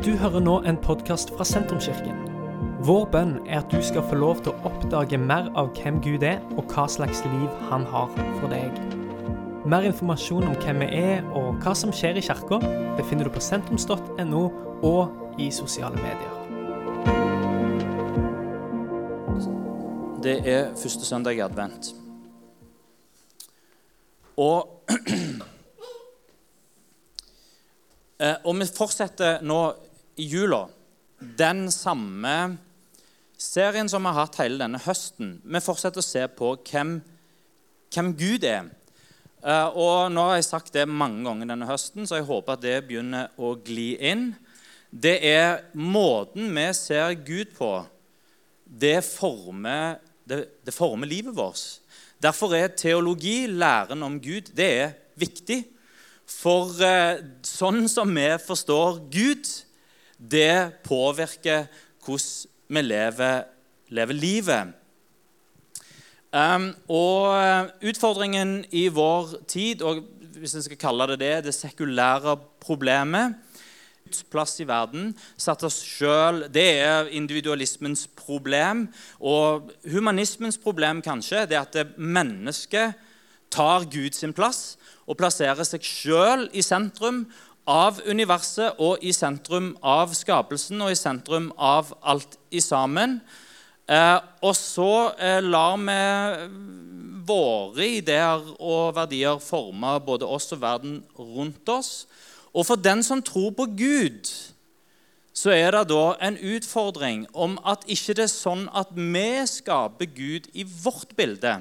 Du hører nå en podkast fra Sentrumskirken. Vår bønn er at du skal få lov til å oppdage mer av hvem Gud er, og hva slags liv han har for deg. Mer informasjon om hvem vi er og hva som skjer i kirka, befinner du på sentrums.no og i sosiale medier. Det er første søndag i advent. Og, eh, og vi fortsetter nå i jula den samme serien som vi har hatt hele denne høsten. Vi fortsetter å se på hvem, hvem Gud er. Eh, og Nå har jeg sagt det mange ganger denne høsten, så jeg håper at det begynner å gli inn. Det er måten vi ser Gud på. Det former, det, det former livet vårt. Derfor er teologi, læren om Gud, det er viktig. For eh, sånn som vi forstår Gud, det påvirker hvordan vi lever, lever livet. Um, og eh, utfordringen i vår tid, og hvis en skal kalle det det, det sekulære problemet plass i verden, satt oss selv, Det er individualismens problem. Og humanismens problem kanskje, det er at mennesket tar Gud sin plass og plasserer seg sjøl i sentrum av universet og i sentrum av skapelsen og i sentrum av alt i sammen. Eh, og så eh, lar vi våre ideer og verdier forme både oss og verden rundt oss. Og for den som tror på Gud, så er det da en utfordring om at ikke det er sånn at vi skaper Gud i vårt bilde.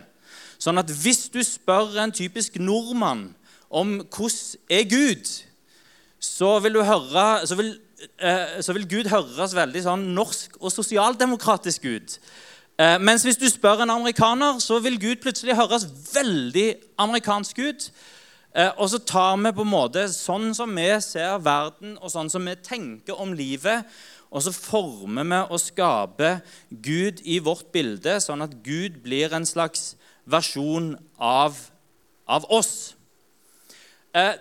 Sånn at hvis du spør en typisk nordmann om hvordan er Gud så vil, høre, så vil, eh, så vil Gud høres veldig sånn norsk og sosialdemokratisk ut. Eh, mens hvis du spør en amerikaner, så vil Gud plutselig høres veldig amerikansk ut. Eh, og så tar vi på en måte sånn som vi ser verden, og sånn som vi tenker om livet, og så former vi og skaper Gud i vårt bilde, sånn at Gud blir en slags versjon av, av oss. Eh,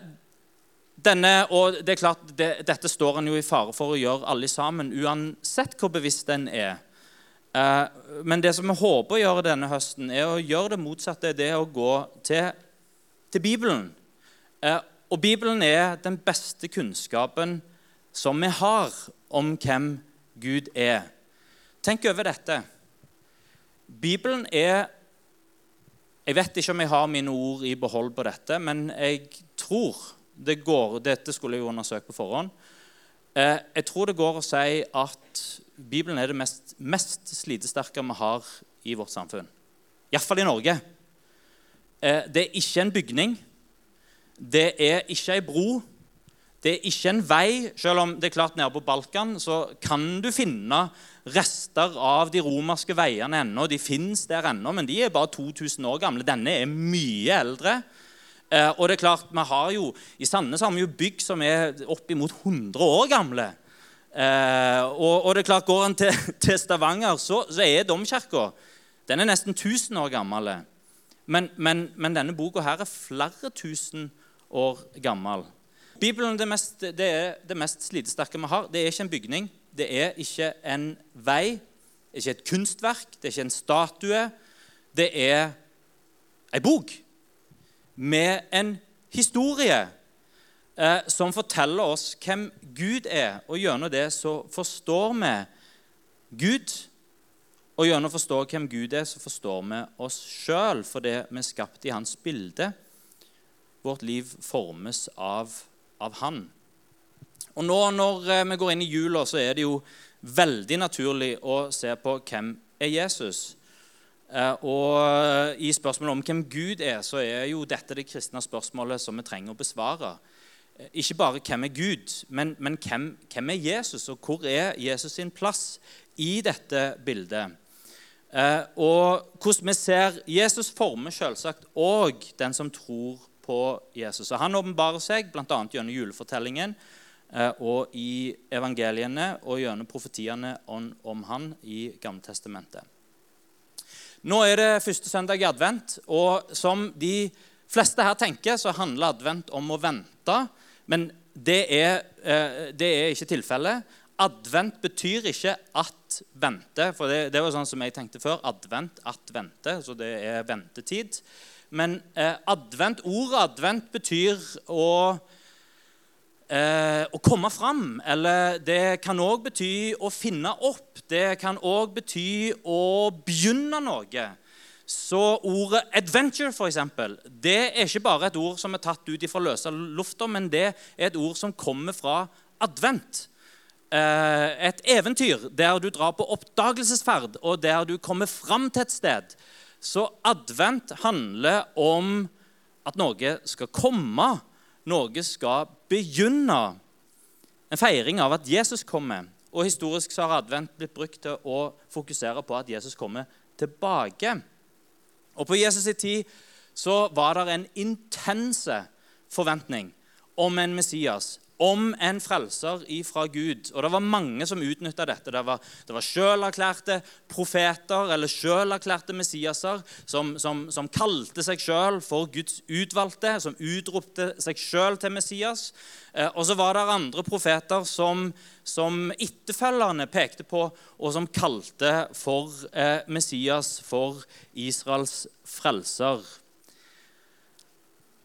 denne, og det er klart, det, Dette står en jo i fare for å gjøre alle sammen, uansett hvor bevisst en er. Eh, men det som vi håper å gjøre denne høsten, er å gjøre det motsatte. Det å gå til, til Bibelen. Eh, og Bibelen er den beste kunnskapen som vi har om hvem Gud er. Tenk over dette. Bibelen er Jeg vet ikke om jeg har mine ord i behold på dette, men jeg tror det går, Dette skulle jeg undersøke på forhånd. Eh, jeg tror det går å si at Bibelen er det mest, mest slitesterke vi har i vårt samfunn. Iallfall i Norge. Eh, det er ikke en bygning. Det er ikke ei bro. Det er ikke en vei, selv om det er klart nede på Balkan så kan du finne rester av de romerske veiene ennå. De fins der ennå, men de er bare 2000 år gamle. Denne er mye eldre. Eh, og det er klart, vi har jo, I Sandnes har vi jo bygg som er oppimot 100 år gamle. Eh, og, og, det er klart, Går en til, til Stavanger, så, så er domkirka den er nesten 1000 år gammel. Men, men, men, denne boka her er flere tusen år gammel. Bibelen det, mest, det er det mest slitesterke vi har. Det er ikke en bygning, det er ikke en vei, det er ikke et kunstverk, det er ikke en statue. Det er ei bok med en historie eh, som forteller oss hvem Gud er. Og gjennom det så forstår vi Gud. Og gjennom å forstå hvem Gud er, så forstår vi oss sjøl, fordi vi er skapt i hans bilde. Vårt liv formes av, av han. Og nå når eh, vi går inn i jula, så er det jo veldig naturlig å se på hvem er Jesus og I spørsmålet om hvem Gud er, så er jo dette det kristne spørsmålet som vi trenger å besvare. Eh, ikke bare hvem er Gud, men, men hvem, hvem, er Jesus, og hvor er Jesus sin plass i dette bildet? Eh, og hvordan vi ser Jesus former selvsagt òg den som tror på Jesus. Og Han åpenbarer seg bl.a. gjennom julefortellingen og i evangeliene og gjennom profetiene om, om han i Gammeltestamentet. Nå er det første søndag i advent, og som de fleste her tenker, så handler advent om å vente. Men det er, eh, det er ikke tilfellet. Advent betyr ikke at vente. For det, det var sånn som jeg tenkte før. Advent, at vente. Så det er ventetid. Men eh, advent, ordet advent betyr å, eh, å komme fram. Eller det kan òg bety å finne opp. Det kan òg bety å begynne noe. Så ordet 'adventure', for eksempel, det er ikke bare et ord som er tatt ut fra løse lufta, men det er et ord som kommer fra advent. Eh, et eventyr der du drar på oppdagelsesferd, og der du kommer fram til et sted. Så advent handler om at noe skal komme, noe skal begynne. En feiring av at Jesus kommer. Og Historisk så har advent blitt brukt til å fokusere på at Jesus kommer tilbake. Og På Jesus' i tid så var det en intense forventning om en Messias, om en frelser ifra Gud. Og det var mange som utnytta dette. Det var, det var sjølerklærte profeter eller sjølerklærte Messiaser som, som, som kalte seg sjøl for Guds utvalgte, som utropte seg sjøl til Messias. Eh, og så var det andre profeter som, som etterfølgerne pekte på, og som kalte for eh, Messias for Israels frelser.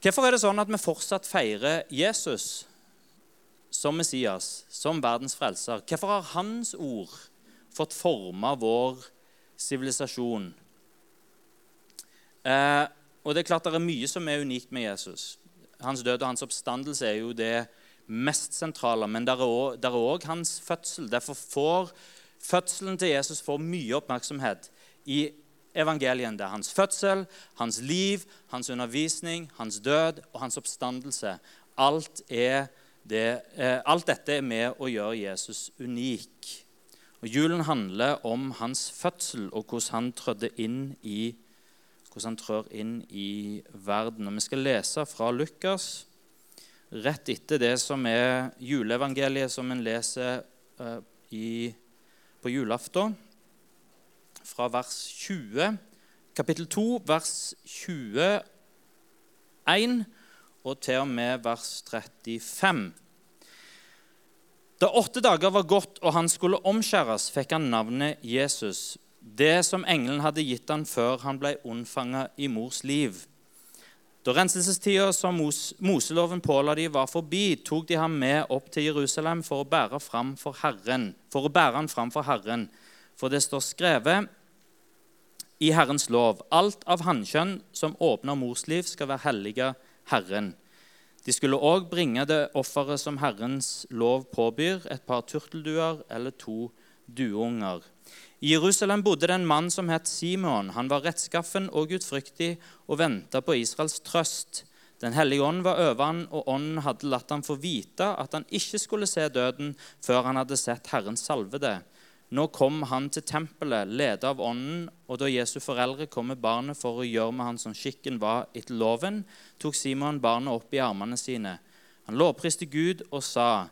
Hvorfor er det sånn at vi fortsatt feirer Jesus som Messias, som verdens frelser? Hvorfor har hans ord fått forma vår sivilisasjon? Eh, og det er klart det er mye som er unikt med Jesus. Hans død og hans oppstandelse er jo det mest sentrale, men det er òg hans fødsel. Derfor får fødselen til Jesus får mye oppmerksomhet i evangelien. Det er hans fødsel, hans liv, hans undervisning, hans død og hans oppstandelse. Alt, det, eh, alt dette er med å gjøre Jesus unik. Og Julen handler om hans fødsel og hvordan han inn i, hvordan han trør inn i verden. Og Vi skal lese fra Lukas rett etter det som er juleevangeliet som en leser uh, i, på julaften fra vers 20, kapittel 2, vers 21 og til og med vers 35. Da åtte dager var gått og han skulle omskjæres, fikk han navnet Jesus, det som engelen hadde gitt han før han ble unnfanga i mors liv. Da renselsestida som Moseloven påla de var forbi, tok de ham med opp til Jerusalem for å bære, fram for Herren, for å bære han fram for Herren. For det står skrevet i Herrens lov alt av hannkjønn som åpner mors liv, skal være hellige Herren. De skulle òg bringe det offeret som Herrens lov påbyr, et par turtelduer eller to dueunger. I Jerusalem bodde det en mann som het Simon. Han var rettskaffen og gudfryktig og venta på Israels trøst. Den hellige ånd var over han, og ånden hadde latt ham få vite at han ikke skulle se døden før han hadde sett Herrens salvede. Nå kom han til tempelet, ledet av ånden, og da Jesu foreldre kom med barnet for å gjøre med han som skikken var etter loven, tok Simon barnet opp i armene sine. Han lovpriste Gud og sa,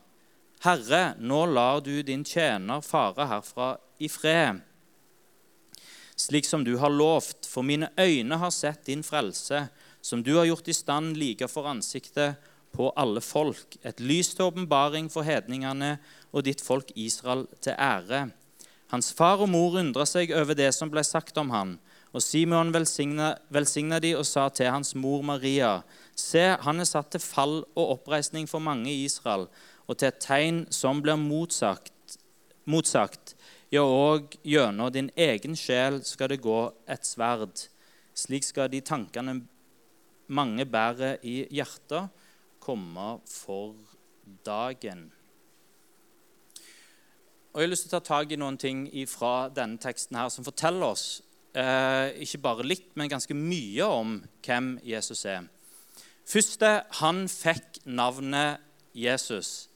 Herre, nå lar du din tjener fare herfra i fred, slik som du har lovt, for mine øyne har sett din frelse, som du har gjort i stand like for ansiktet på alle folk, et lys til åpenbaring for hedningene og ditt folk Israel til ære. Hans far og mor undra seg over det som ble sagt om han. Og Simon velsigna, velsigna de og sa til hans mor Maria.: Se, han er satt til fall og oppreisning for mange i Israel, og til et tegn som blir motsagt. motsagt. Ja, og gjennom din egen sjel skal det gå et sverd. Slik skal de tankene mange bærer i hjertet, komme for dagen. Og Jeg har lyst til å ta tak i noen ting fra denne teksten her som forteller oss eh, ikke bare litt, men ganske mye om hvem Jesus er. Første, han fikk navnet Jesus.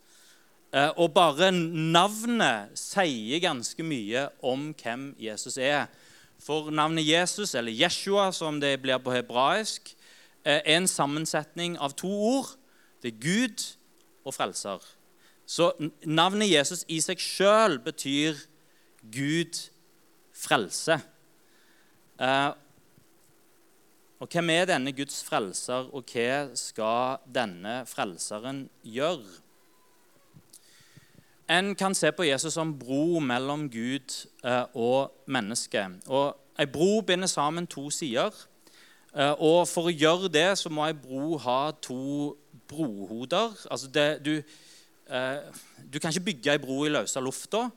Eh, og bare navnet sier ganske mye om hvem Jesus er. For navnet Jesus, eller Jeshua som det blir på hebraisk, eh, er en sammensetning av to ord. Det er Gud og frelser. Så navnet Jesus i seg sjøl betyr Gud frelse. Eh, og hvem er denne Guds frelser, og hva skal denne frelseren gjøre? en kan se på Jesus som bro mellom Gud eh, og menneske. Og Ei bro binder sammen to sider. Eh, og For å gjøre det så må ei bro ha to brohoder. Altså det, du, du kan ikke bygge ei bro i løse lufta.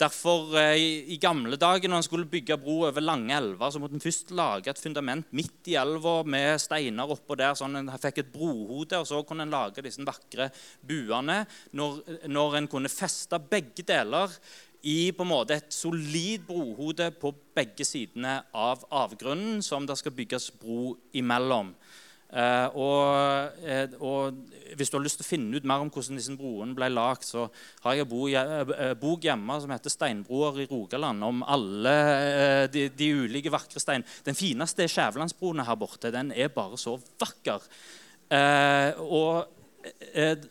Derfor, eh, i, gamle dager når en skulle bygge bro over lange elver, så måtte en først lage et fundament midt i elva med steiner oppå der, sånn en fikk et brohode. og Så kunne en lage disse vakre buene når, når en kunne feste begge deler i på en måte et solid brohode på begge sidene av avgrunnen som det skal bygges bro imellom. Uh, og, uh, og, Hvis du har lyst til å finne ut mer om hvordan disse broene ble lagd, så har jeg en bok hjemme som heter 'Steinbroer i Rogaland', om alle de, de, ulike vakre stein. Den fineste er Skjævlandsbroene her borte. Den er bare så vakker. og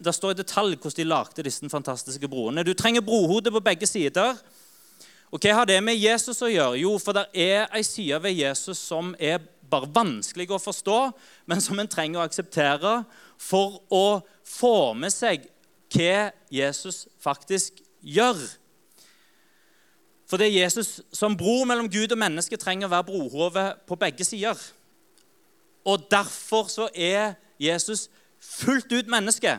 Det står i detalj hvordan de lagde disse fantastiske broene. Du trenger brohode på begge sider. Og Hva har det med Jesus å gjøre? Jo, for det er ei side ved Jesus som er bare vanskelig å forstå, men som en trenger å akseptere for å få med seg hva Jesus faktisk gjør. For det er Jesus som bror mellom Gud og menneske trenger å være brohovet på begge sider. Og derfor så er Jesus fullt ut menneske.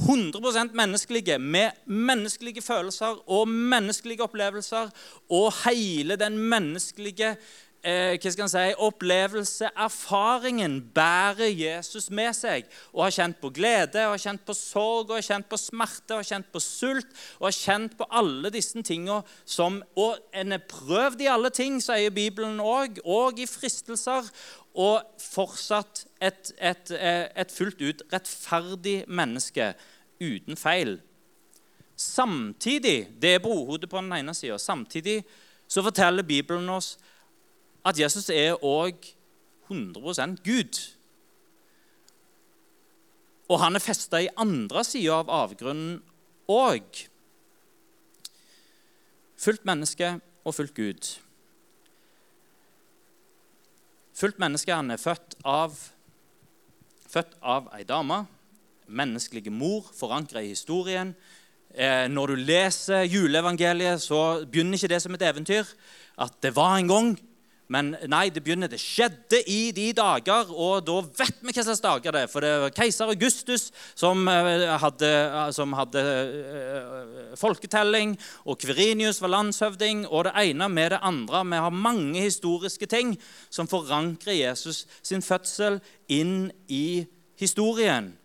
100% menneskelige, med menneskelige følelser og menneskelige opplevelser og hele den menneskelige eh, hva skal si, opplevelse, erfaringen, bærer Jesus med seg. Og har kjent på glede, og har kjent på sorg, og har kjent på smerte, og har kjent på sult. Og har kjent på alle disse tingene som Og en er prøvd i alle ting, sier Bibelen òg, og i fristelser. Og fortsatt et, et, eh, et fullt ut rettferdig menneske uten feil. Samtidig Det er brohodet på den ene sida. Samtidig så forteller Bibelen oss at Jesus er òg 100% Gud. Og han er festa i andre sida av avgrunnen òg. Fullt menneske og fullt Gud. Fullt menneske han er født av, født av ei dame. Menneskelige mor, forankra i historien. Eh, når du leser juleevangeliet, så begynner ikke det som et eventyr. At det var en gang men nei, det begynner, det skjedde i de dager, og da vet vi hva slags dager det er. For det var keiser Augustus som eh, hadde, eh, som hadde uh, folketelling, og Kverinius var landshøvding, og det ene med det andre. Vi har mange historiske ting som forankrer Jesus sin fødsel inn i historien.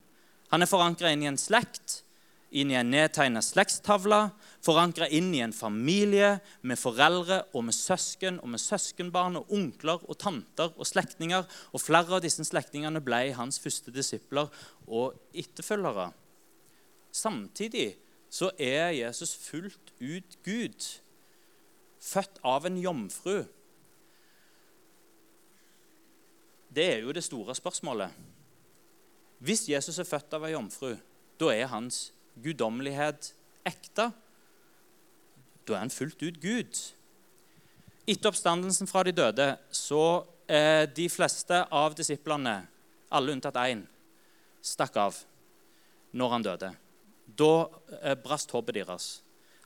Han er forankra inn i en slekt, inn i en nedtegna slektstavle forankra inn i en familie med foreldre og med søsken og med søskenbarn og onkler og tanter og slektninger. Og flere av disse slektningene ble hans første disipler og etterfølgere. Samtidig så er Jesus fullt ut Gud, født av en jomfru. Det er jo det store spørsmålet. Hvis Jesus er født av en jomfru, da er hans guddommelighet ekte. Da er han fullt ut Gud. Etter oppstandelsen fra de døde så eh, de fleste av disiplene, alle unntatt én, stakk av når han døde. Da eh, brast håpet deres.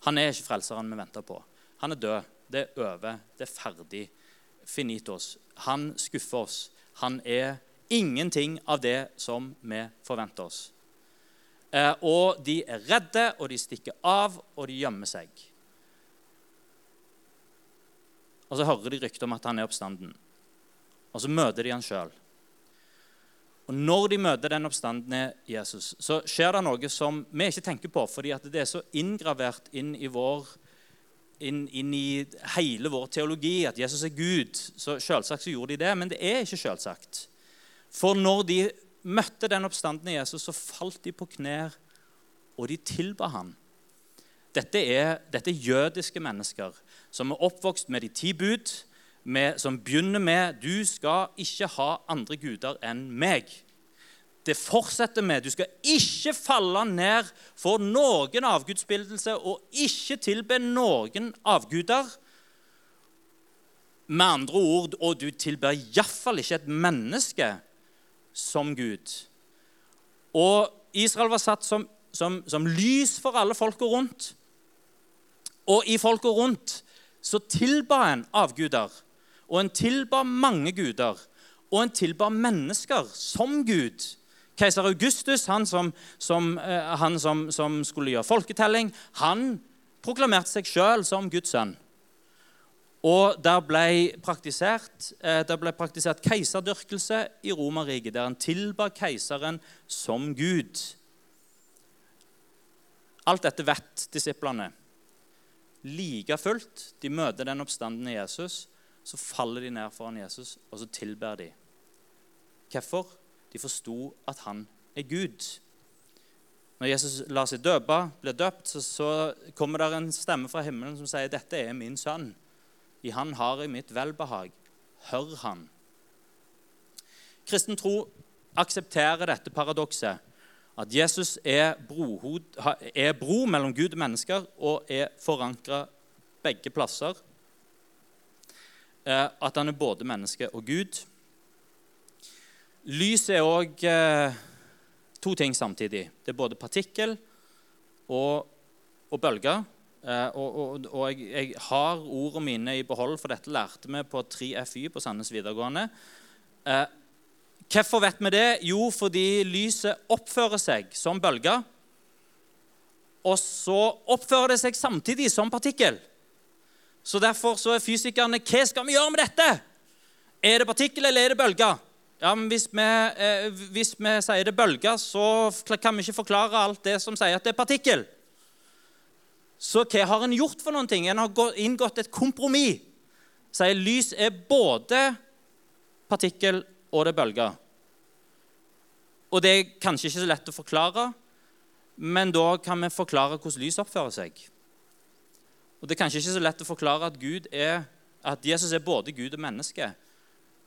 Han er ikke frelseren vi venter på. Han er død. Det er over. Det er ferdig. Finitos. Han skuffer oss. Han er ingenting av det som vi forventer oss. Eh, og de er redde, og de stikker av, og de gjemmer seg. Og så hører de rykter om at han er oppstanden. Og så møter de han sjøl. Og når de møter den oppstandende Jesus, så skjer det noe som vi ikke tenker på, fordi det er så inngravert inn i, vår, inn, inn i hele vår teologi at Jesus er Gud. Så Selvsagt så gjorde de det, men det er ikke selvsagt. For når de møtte den oppstandende Jesus, så falt de på knær, og de tilba ham. Dette er, dette er jødiske mennesker som er oppvokst med de ti bud, med, som begynner med 'Du skal ikke ha andre guder enn meg'. Det fortsetter med 'Du skal ikke falle ned for noen avgudsbildelse' 'og ikke tilbe noen avguder'. Med andre ord, og du tilber iallfall ikke et menneske som Gud. Og Israel var satt som som, som lys for alle folka rundt. Og i folka rundt så tilba en avguder. Og en tilba mange guder. Og en tilba mennesker som Gud. Keiser Augustus, han, som, som, eh, han som, som, skulle gjøre folketelling, han proklamerte seg sjøl som Guds sønn. Og der ble praktisert, eh, der ble praktisert keiserdyrkelse i Romerriket, der en tilba keiseren som Gud. Alt dette vet disiplene. Like fullt, de møter den oppstandende Jesus, så faller de ned foran Jesus, og så tilber de. Hvorfor? De forsto at han er Gud. Når Jesus lar seg døpe, blir døpt, så, så kommer det en stemme fra himmelen som sier, 'Dette er min sønn. I han har jeg mitt velbehag. Hør han.' Kristen tro aksepterer dette paradokset at Jesus er, brohod, er bro mellom Gud og mennesker og er forankra begge plasser. Eh, at han er både menneske og Gud. Lys er òg eh, to ting samtidig. Det er både partikkel og, og bølger. Eh, og, og, og jeg, jeg, har ordene mine i behold, for dette lærte vi på 3FY på Sandnes videregående. Hvorfor vet vi det? Jo, fordi lyset oppfører seg som bølger. Og så oppfører det seg samtidig som partikkel. Så Derfor så er fysikerne Hva skal vi gjøre med dette? Er det partikkel eller er det bølger? Ja, men hvis vi, eh, hvis vi sier det bølger, så kan vi ikke forklare alt det som sier at det er partikkel. Så hva har en gjort for noen ting? En har inngått et kompromiss. Sier lys er både partikkel og det bølger. Og det er kanskje ikke så lett å forklare, men da kan vi forklare hvordan lys oppfører seg. Og Det er kanskje ikke så lett å forklare at, er, at Jesus er både Gud og menneske.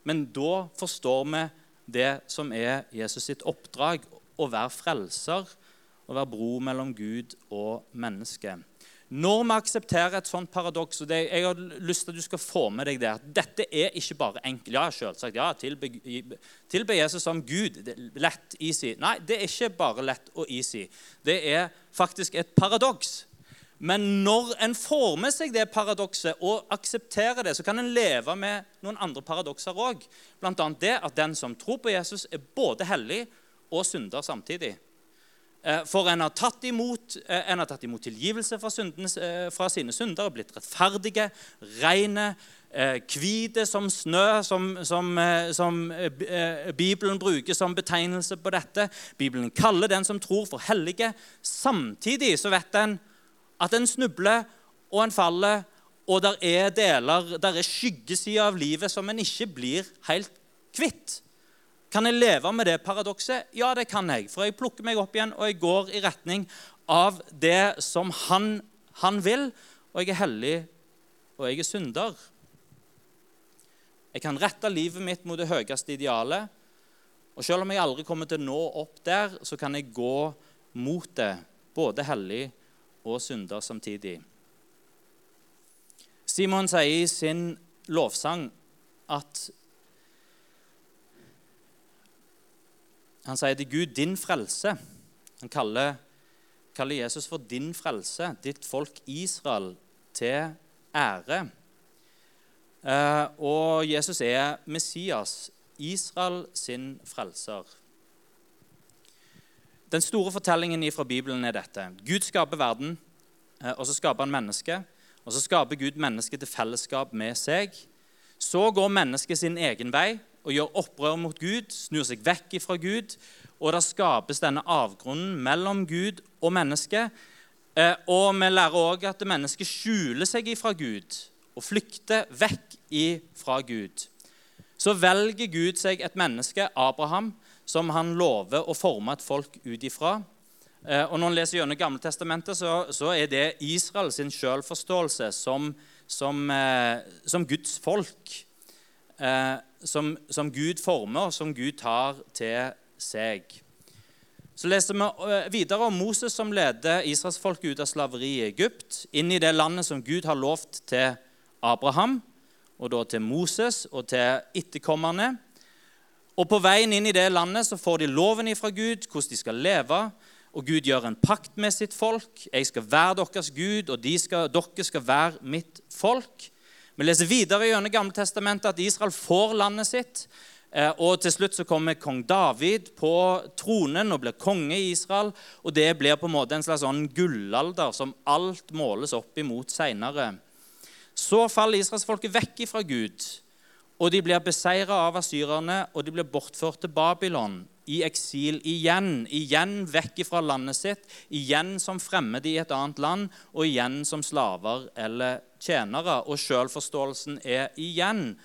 Men da forstår vi det som er Jesus sitt oppdrag, å være frelser, å være bro mellom Gud og menneske. Når vi aksepterer et sånt paradoks og det, Jeg har lyst til at du skal få med deg det, at dette er ikke bare enkelt. Ja, selvsagt, ja, tilbe, tilbe Jesus som Gud. Det er lett, easy. Nei, det er ikke bare lett og easy. Det er faktisk et paradoks. Men når en får med seg det paradokset og aksepterer det, så kan en leve med noen andre paradokser òg. Bl.a. det at den som tror på Jesus, er både hellig og synder samtidig. Eh, for en har tatt imot, eh, en har tatt imot tilgivelse fra, synden, eh, fra sine synder, blitt rettferdige, rene, hvite som snø, som, som, som, Bibelen bruker som betegnelse på dette. Bibelen kaller den som tror, for hellige. Samtidig så vet en at en snubler og en faller, og der er deler, der er skyggesider av livet som en ikke blir helt kvitt. Kan jeg leve med det paradokset? Ja, det kan jeg. For jeg plukker meg opp igjen, og jeg går i retning av det som han, han vil. Og jeg er hellig, og jeg er synder. Jeg kan rette livet mitt mot det høyeste idealet. Og selv om jeg aldri kommer til å nå opp der, så kan jeg gå mot det, både hellig og synder samtidig. Simon sier i sin lovsang at Han sier til Gud 'din frelse'. Han kaller, kaller, Jesus for 'din frelse', ditt folk Israel, til ære. Eh, og Jesus er Messias, Israel sin frelser. Den store fortellingen fra Bibelen er dette. Gud skaper verden, eh, og så skaper han mennesket. Og så skaper Gud mennesket til fellesskap med seg. Så går mennesket sin egen vei og gjør opprør mot Gud, snur seg vekk fra Gud, og det skapes denne avgrunnen mellom Gud og menneske. Eh, og vi lærer òg at mennesket skjuler seg ifra Gud og flykter vekk ifra Gud. Så velger Gud seg et menneske, Abraham, som han lover å forme et folk ut ifra. Eh, og når en leser gjennom Gamletestamentet, så, så er det Israel sin selvforståelse som, som, eh, som Guds folk eh, som, som, Gud former, som Gud tar til seg. Så leser vi eh, videre om Moses som leder israelsfolket ut av slaveri i Egypt, inn i det landet som Gud har lovt til Abraham, og da til Moses og til etterkommerne. Og På veien inn i det landet så får de loven ifra Gud, hvordan de skal leve. Og Gud gjør en pakt med sitt folk. Jeg skal være deres Gud, og skal, dere skal være mitt folk. Vi leser videre gjennom Gamle Testamentet at Israel får landet sitt. Eh, og til slutt så kommer kong David på tronen og blir konge i Israel. Og det blir på en måte en slags sånn gullalder som alt måles opp imot seinere. Så faller israelsfolket vekk ifra Gud, og de blir beseira av asyrerne, og de blir bortført til Babylon i eksil igjen. Igjen vekk ifra landet sitt, igjen som fremmede i et annet land, og igjen som slaver eller tjenere. Og sjølforståelsen er igjen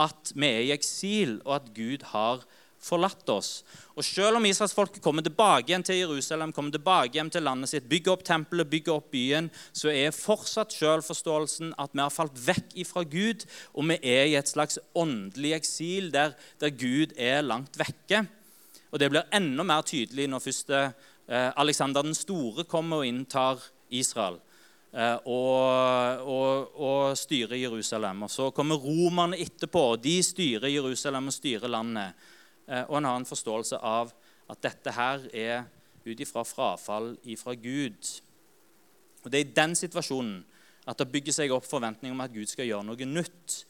at vi er i eksil, og at Gud har forlatt oss. Og Selv om israelsfolket kommer tilbake igjen til Jerusalem, kommer tilbake igjen til landet sitt, bygger opp tempelet, bygger opp byen, så er fortsatt selvforståelsen at vi har falt vekk ifra Gud, og vi er i et slags åndelig eksil der, der Gud er langt vekke. Og Det blir enda mer tydelig når første eh, Alexander den store kommer og inntar Israel. Eh, og, og, og styrer Jerusalem. Og Så kommer romerne etterpå. og De styrer Jerusalem og styrer landet. Eh, og en har en forståelse av at dette her er ut ifra frafall ifra Gud. Og Det er i den situasjonen at det bygger seg opp forventning om at Gud skal gjøre noe nytt.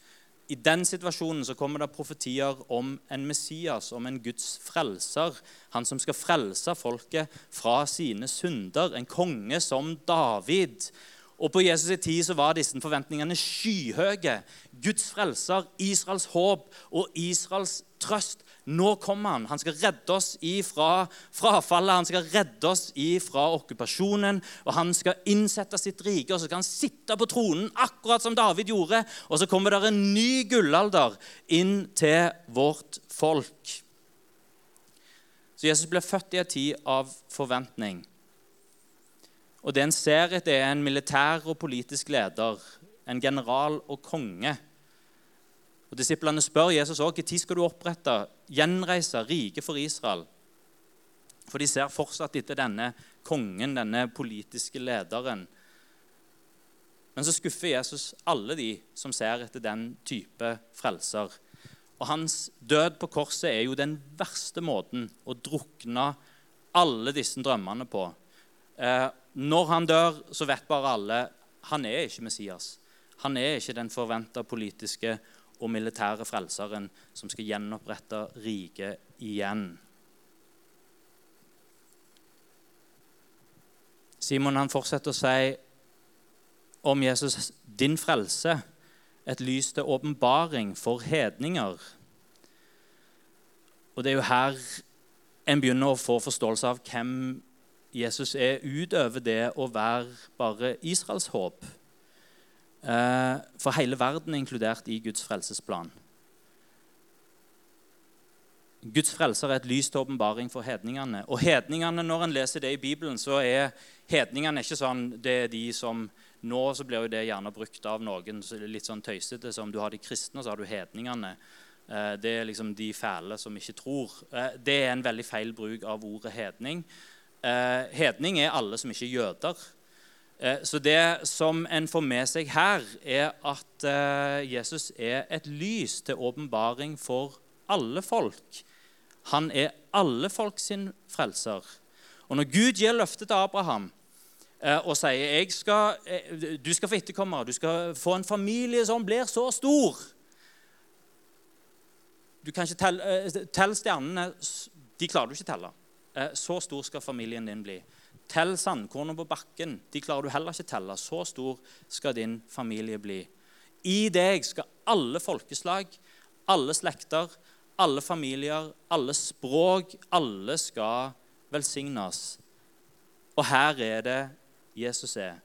I den situasjonen så kommer det profetier om en Messias, om en Guds frelser. Han som skal frelse folket fra sine synder. En konge som David. Og På Jesus' tid så var disse forventningene skyhøye. Guds frelser, Israels håp og Israels trøst. Nå kommer han. Han skal redde oss ifra frafallet, han skal redde oss ifra okkupasjonen. Og han skal innsette sitt rike, og så skal han sitte på tronen akkurat som David gjorde. Og så kommer det en ny gullalder inn til vårt folk. Så Jesus ble født i en tid av forventning. Og det en ser etter, er en militær og politisk leder, en general og konge. Og Disiplene spør Jesus også når skal du opprette, gjenreise riket for Israel. For de ser fortsatt etter denne kongen, denne politiske lederen. Men så skuffer Jesus alle de som ser etter den type frelser. Og hans død på korset er jo den verste måten å drukne alle disse drømmene på. Eh, når han dør, så vet bare alle han er ikke Messias. Han er ikke den forventa politiske og militære frelseren som skal gjenopprette riket igjen. Simon han fortsetter å si om Jesus din frelse, et lys til åpenbaring for hedninger. Og Det er jo her en begynner å få forståelse av hvem Jesus er utover det å være bare Israels håp. Eh, for hele verden er inkludert i Guds frelsesplan. Guds frelser er et lys til åpenbaring for hedningene. Og hedningene, Når en leser det i Bibelen, så er hedningene ikke sånn det er de som Nå så blir jo det gjerne brukt av noen så det er litt sånn tøysete. som om du har de kristne, så har du hedningene. Eh, det er liksom de fæle som ikke tror. Eh, det er en veldig feil bruk av ordet hedning. Eh, hedning er alle som ikke er jøder. Eh, så det som en får med seg her, er at eh, Jesus er et lys til åpenbaring for alle folk. Han er alle folk sin frelser. Og når Gud gir løftet til Abraham og sier skal, du skal få etterkommere, du skal få en familie som blir så stor Du kan ikke telle, telle stjernene. De klarer du ikke å telle. Eh, så stor skal familien din bli. Tell sandkornene på bakken. De klarer du heller ikke telle. Så stor skal din familie bli. I deg skal alle folkeslag, alle slekter, alle familier, alle språk, alle skal velsignes. Og her er det Jesus er.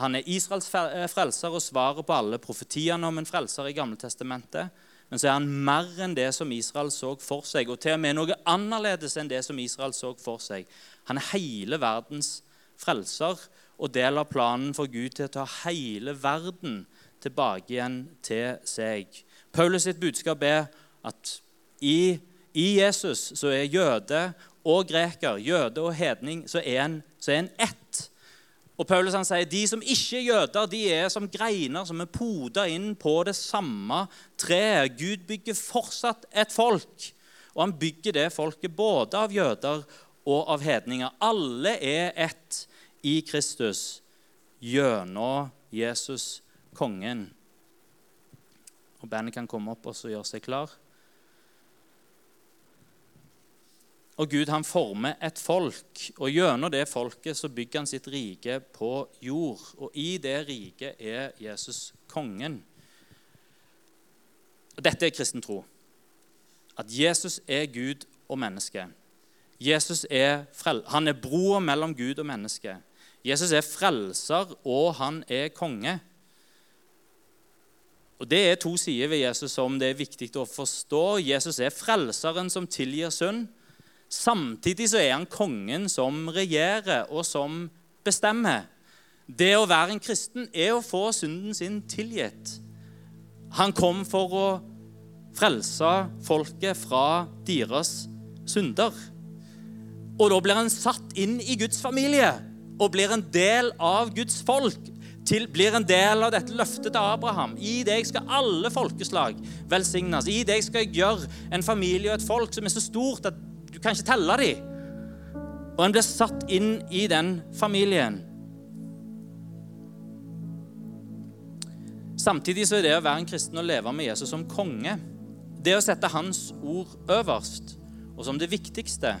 Han er Israels eh, frelser og svaret på alle profetiene om en frelser i Gammeltestamentet. Men så er han mer enn det som Israel så for seg, og til og med noe annerledes enn det som Israel så for seg. Han er hele verdens frelser og del av planen for Gud til å ta hele verden tilbake igjen til seg. Paulus sitt budskap er at i, i Jesus så er jøde og greker, jøde og hedning, så er en, så er en ett. Og Paulus han sier de som ikke er jøder, de er som greiner som er poda inn på det samme treet. Gud bygger fortsatt et folk, og han bygger det folket både av jøder og av hedninger. Alle er ett i Kristus gjennom Jesus, kongen. Og Bandet kan komme opp og gjøre seg klar. Og Gud han former et folk, og gjennom det folket så bygger han sitt rike på jord. Og i det riket er Jesus kongen. Og Dette er kristen tro. At Jesus er Gud og menneske. Jesus er han er broa mellom Gud og menneske. Jesus er frelser, og han er konge. Og Det er to sider ved Jesus som det er viktig å forstå. Jesus er frelseren som tilgir synd. Samtidig så er han kongen som regjerer, og som bestemmer. Det å være en kristen er å få synden sin tilgitt. Han kom for å frelse folket fra deres synder. Og da blir han satt inn i Guds familie og blir en del av Guds folk. Til, blir en del av dette løftet til Abraham. I deg skal alle folkeslag velsignes. I deg skal jeg gjøre en familie og et folk som er så stort at du kan ikke telle dem. Og en blir satt inn i den familien. Samtidig så er det å være en kristen og leve med Jesus som konge. Det å sette hans ord øverst og som det viktigste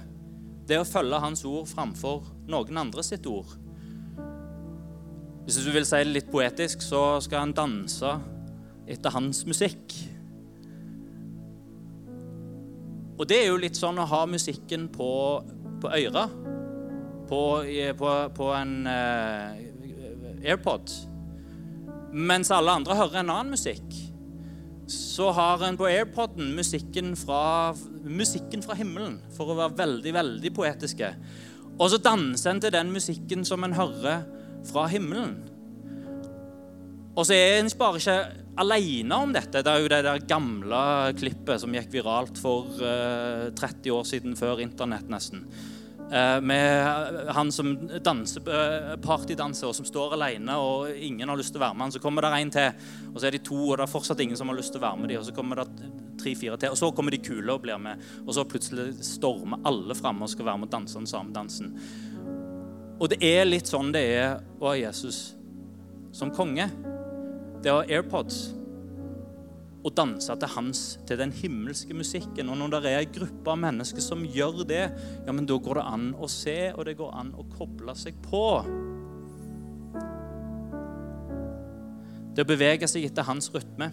det å følge hans ord framfor noen andre sitt ord. Hvis du vil si det litt poetisk, så skal han danse etter hans musikk. Og det er jo litt sånn å ha musikken på, på øra. På, på, på, en uh, AirPod. Mens alle andre hører en annen musikk. Så har en på AirPoden musikken fra, musikken fra himmelen, for å være veldig, veldig poetiske. Og så danser en til den musikken som en hører fra himmelen. Og så er en bare ikke alene om dette. Det er jo det der gamle klippet som gikk viralt for uh, eh, 30 år siden, før internett nesten. Uh, med han som danser, uh, partydanser og som står alene, og ingen har lyst til å være med han. Så kommer det en til, og så er de to, og det er fortsatt ingen som har lyst til å være med dem. Og så kommer det tre-fire til, og så kommer de kule og blir med. Og så plutselig stormer alle framme og skal være med og danse den samme dansen. Og det er litt sånn det er å ha Jesus som konge det å ha AirPods og danse til hans, til den himmelske musikken. Og når det er en gruppe av mennesker som gjør det, ja, men da går det an å se, og det går an å koble seg på. Det å bevege seg etter hans rytme.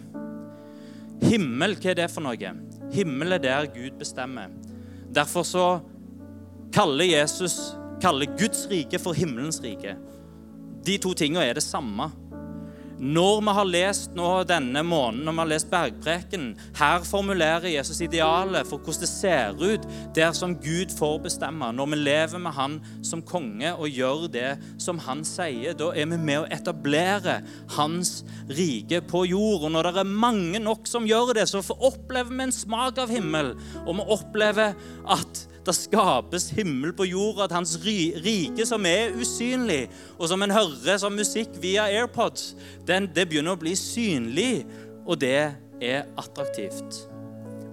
Himmel, hva er det for noe? Himmel er der Gud bestemmer. Derfor så kaller Jesus kaller Guds rike for himmelens rike. De to tingene er det samme. Når vi har lest nå denne måneden, når vi har lest Bergpreken, her formulerer Jesus idealet for hvordan det ser ut der som Gud får bestemme. Når vi lever med Han som konge og gjør det som Han sier, da er vi med å etablere Hans rike på jord. Og når det er mange nok som gjør det, så opplever vi en smak av himmel. Og vi opplever at det skapes himmel på jorda, at hans rike, som er usynlig, og som en hører som musikk via AirPods, den, det begynner å bli synlig, og det er attraktivt.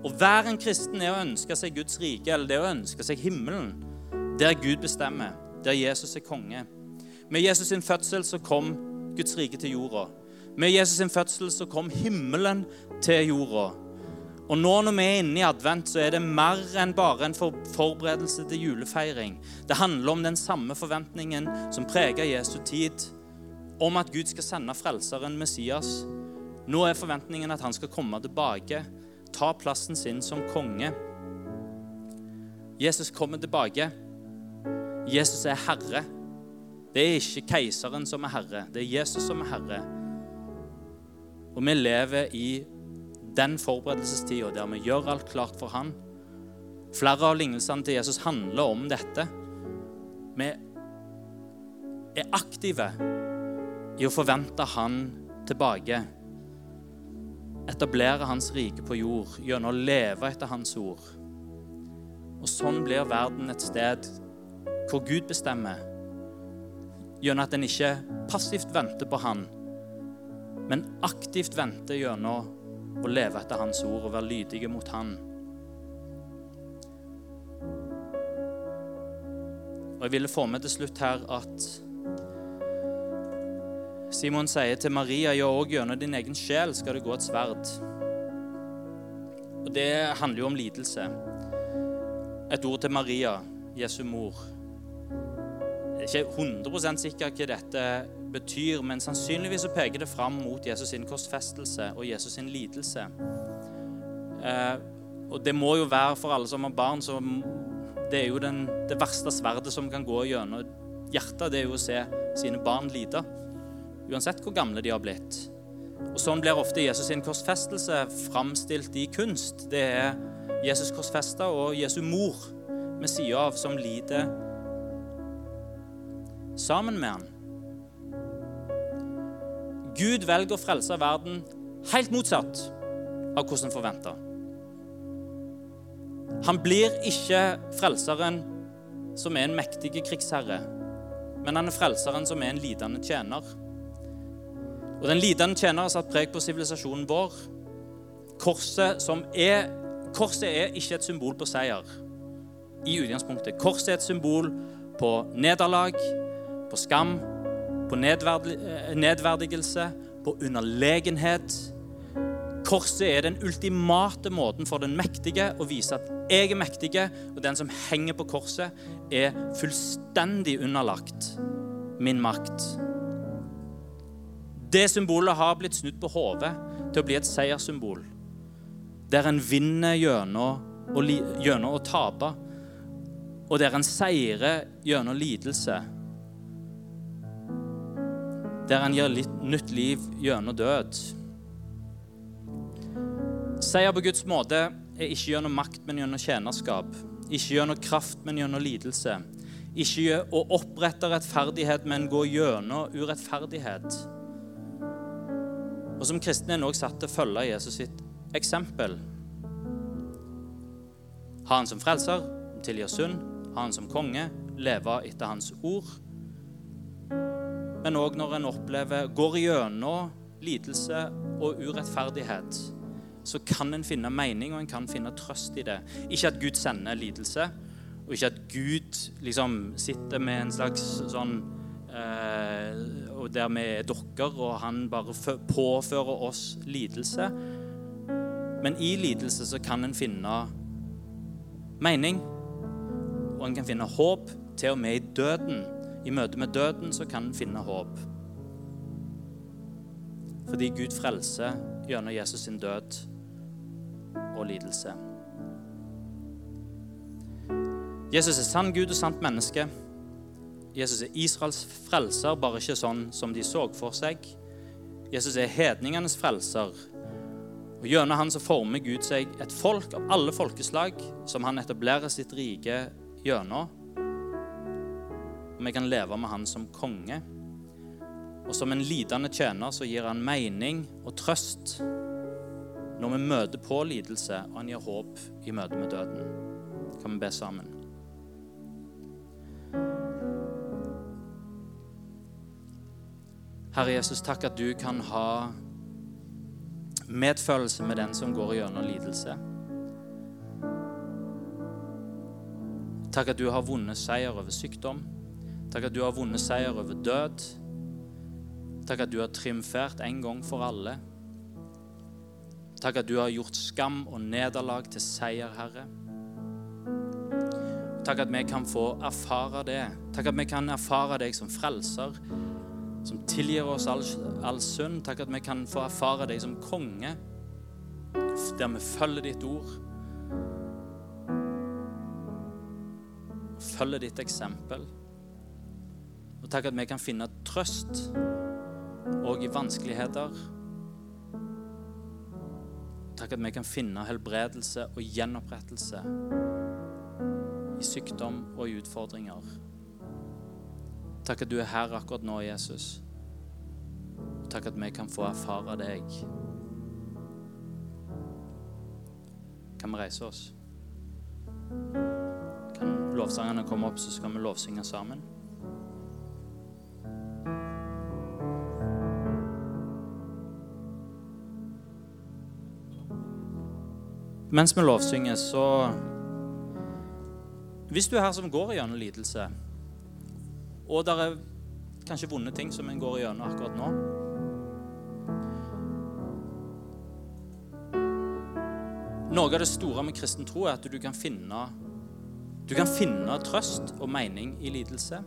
Å være en kristen er å ønske seg Guds rike, eller det er å ønske seg himmelen, der Gud bestemmer, der Jesus er konge. Med Jesus sin fødsel så kom Guds rike til jorda. Med Jesus sin fødsel så kom himmelen til jorda. Og nå når vi er inne i advent, så er det mer enn bare en forberedelse til julefeiring. Det handler om den samme forventningen som preger Jesu tid, om at Gud skal sende frelseren Messias. Nå er forventningen at han skal komme tilbake, ta plassen sin som konge. Jesus kommer tilbake. Jesus er herre. Det er ikke keiseren som er herre, det er Jesus som er herre. Og vi lever i den forberedelsestida der vi gjør alt klart for Han. Flere av lignelsene til Jesus handler om dette. Vi er aktive i å forvente Han tilbake. Etablere Hans rike på jord gjennom å leve etter Hans ord. Og sånn blir verden et sted hvor Gud bestemmer, gjennom at en ikke passivt venter på Han, men aktivt venter gjennom og leve etter Hans ord og være lydige mot Han. Og Jeg ville få med til slutt her at Simon sier til Maria ja, òg gjennom din egen sjel skal det gå et sverd. Og Det handler jo om lidelse. Et ord til Maria, Jesu mor. Jeg er ikke 100 sikker hva dette betyr, men sannsynligvis så peker det fram mot Jesus sin korsfestelse og Jesus sin lidelse. Eh, og det må jo være for alle som har barn, så det er jo den, det verste sverdet som kan gå gjennom hjertet, det er jo å se sine barn lide. Uansett hvor gamle de har blitt. Og Sånn blir ofte Jesus sin korsfestelse framstilt i kunst. Det er Jesus korsfesta og Jesu mor ved sida av som lider sammen med han. Gud velger å frelse verden helt motsatt av hvordan forventa. Han blir ikke frelseren som er en mektig krigsherre, men han er frelseren som er en lidende tjener. Og Den lidende tjener har satt preg på sivilisasjonen vår. Korset, er, korset er ikke et symbol på seier i utgangspunktet. Korset er et symbol på nederlag, på skam, på nedverdigelse, på underlegenhet. Korset er den ultimate måten for den mektige å vise at jeg er mektig, og den som henger på korset, er fullstendig underlagt min makt. Det symbolet har blitt snudd på hodet til å bli et seierssymbol. Der en vinner gjennom å, gjennom å tape, og der en seirer gjennom lidelse. Der en gir litt nytt liv gjennom død. Seier på Guds måte er ikke gjennom makt, men gjennom tjenerskap. Ikke gjennom kraft, men gjennom lidelse. Ikke å opprette rettferdighet, men gå gjennom urettferdighet. Og som kristne er en også satt til å følge Jesus sitt eksempel. Ha han som frelser, tilgi synd. Ha han som konge, leve etter hans ord. Men òg når en opplever, går gjennom lidelse og urettferdighet, så kan en finne mening og en kan finne trøst i det. Ikke at Gud sender lidelse, og ikke at Gud liksom sitter med en slags sånn eh, og der vi er dokker, og han bare påfører oss lidelse. Men i lidelse så kan en finne mening, og en kan finne håp. Til og med i døden. I møte med døden så kan en finne håp. Fordi Gud frelser gjennom Jesus sin død og lidelse. Jesus er sann Gud og sant menneske. Jesus er Israels frelser, bare ikke sånn som de så for seg. Jesus er hedningenes frelser. Og Gjennom han så former Gud seg et folk av alle folkeslag som han etablerer sitt rike gjennom. Og vi kan leve med han som konge. Og som en lidende tjener så gir han mening og trøst når vi møter på lidelse, og han gir håp i møte med døden. Kan vi be sammen? Herre Jesus, takk at du kan ha medfølelse med den som går gjennom lidelse. Takk at du har vunnet seier over sykdom. Takk at du har vunnet seier over død. Takk at du har triumfert en gang for alle. Takk at du har gjort skam og nederlag til seier, Herre. Takk at vi kan få erfare det. Takk at vi kan erfare deg som frelser som tilgir oss all, all synd. Takk at vi kan få erfare deg som konge, der vi følger ditt ord. Følger ditt eksempel. Og takk at vi kan finne trøst òg i vanskeligheter. Takk at vi kan finne helbredelse og gjenopprettelse i sykdom og i utfordringer. Takk at du er her akkurat nå, Jesus. Takk at vi kan få erfare deg. Kan vi reise oss? Kan lovsangerne komme opp, så skal vi lovsynge sammen? Mens vi lovsynger, så Hvis du er her som går gjennom lidelse og det er kanskje vonde ting som en går gjennom akkurat nå. Noe av det store med kristen tro er at du kan finne, du kan finne trøst og mening i lidelse.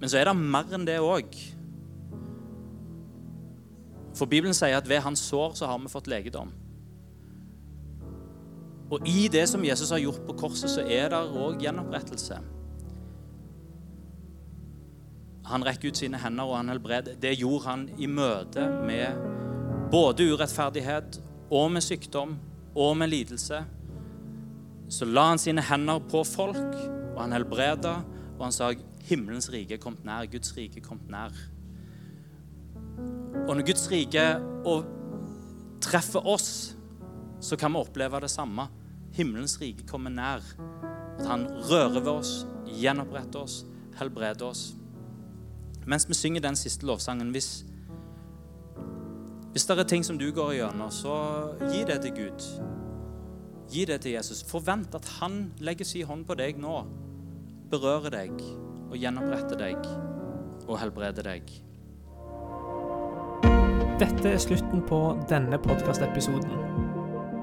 Men så er det mer enn det òg. For Bibelen sier at ved hans sår så har vi fått legedom. Og i det som Jesus har gjort på korset, så er det òg gjenopprettelse. Han rekker ut sine hender, og han helbreder. Det gjorde han i møte med både urettferdighet og med sykdom og med lidelse. Så la han sine hender på folk, og han helbreda, og han sa himmelens rike kom nær, Guds rike kom nær. Og når Guds rike treffer oss, så kan vi oppleve det samme. Himmelens rike kommer nær. At han rører ved oss, gjenoppretter oss, helbreder oss. Mens vi synger den siste lovsangen hvis, hvis det er ting som du går gjennom, så gi det til Gud. Gi det til Jesus. Forvent at han legger sin hånd på deg nå, berører deg og gjenoppretter deg og helbreder deg. Dette er slutten på denne podkastepisoden.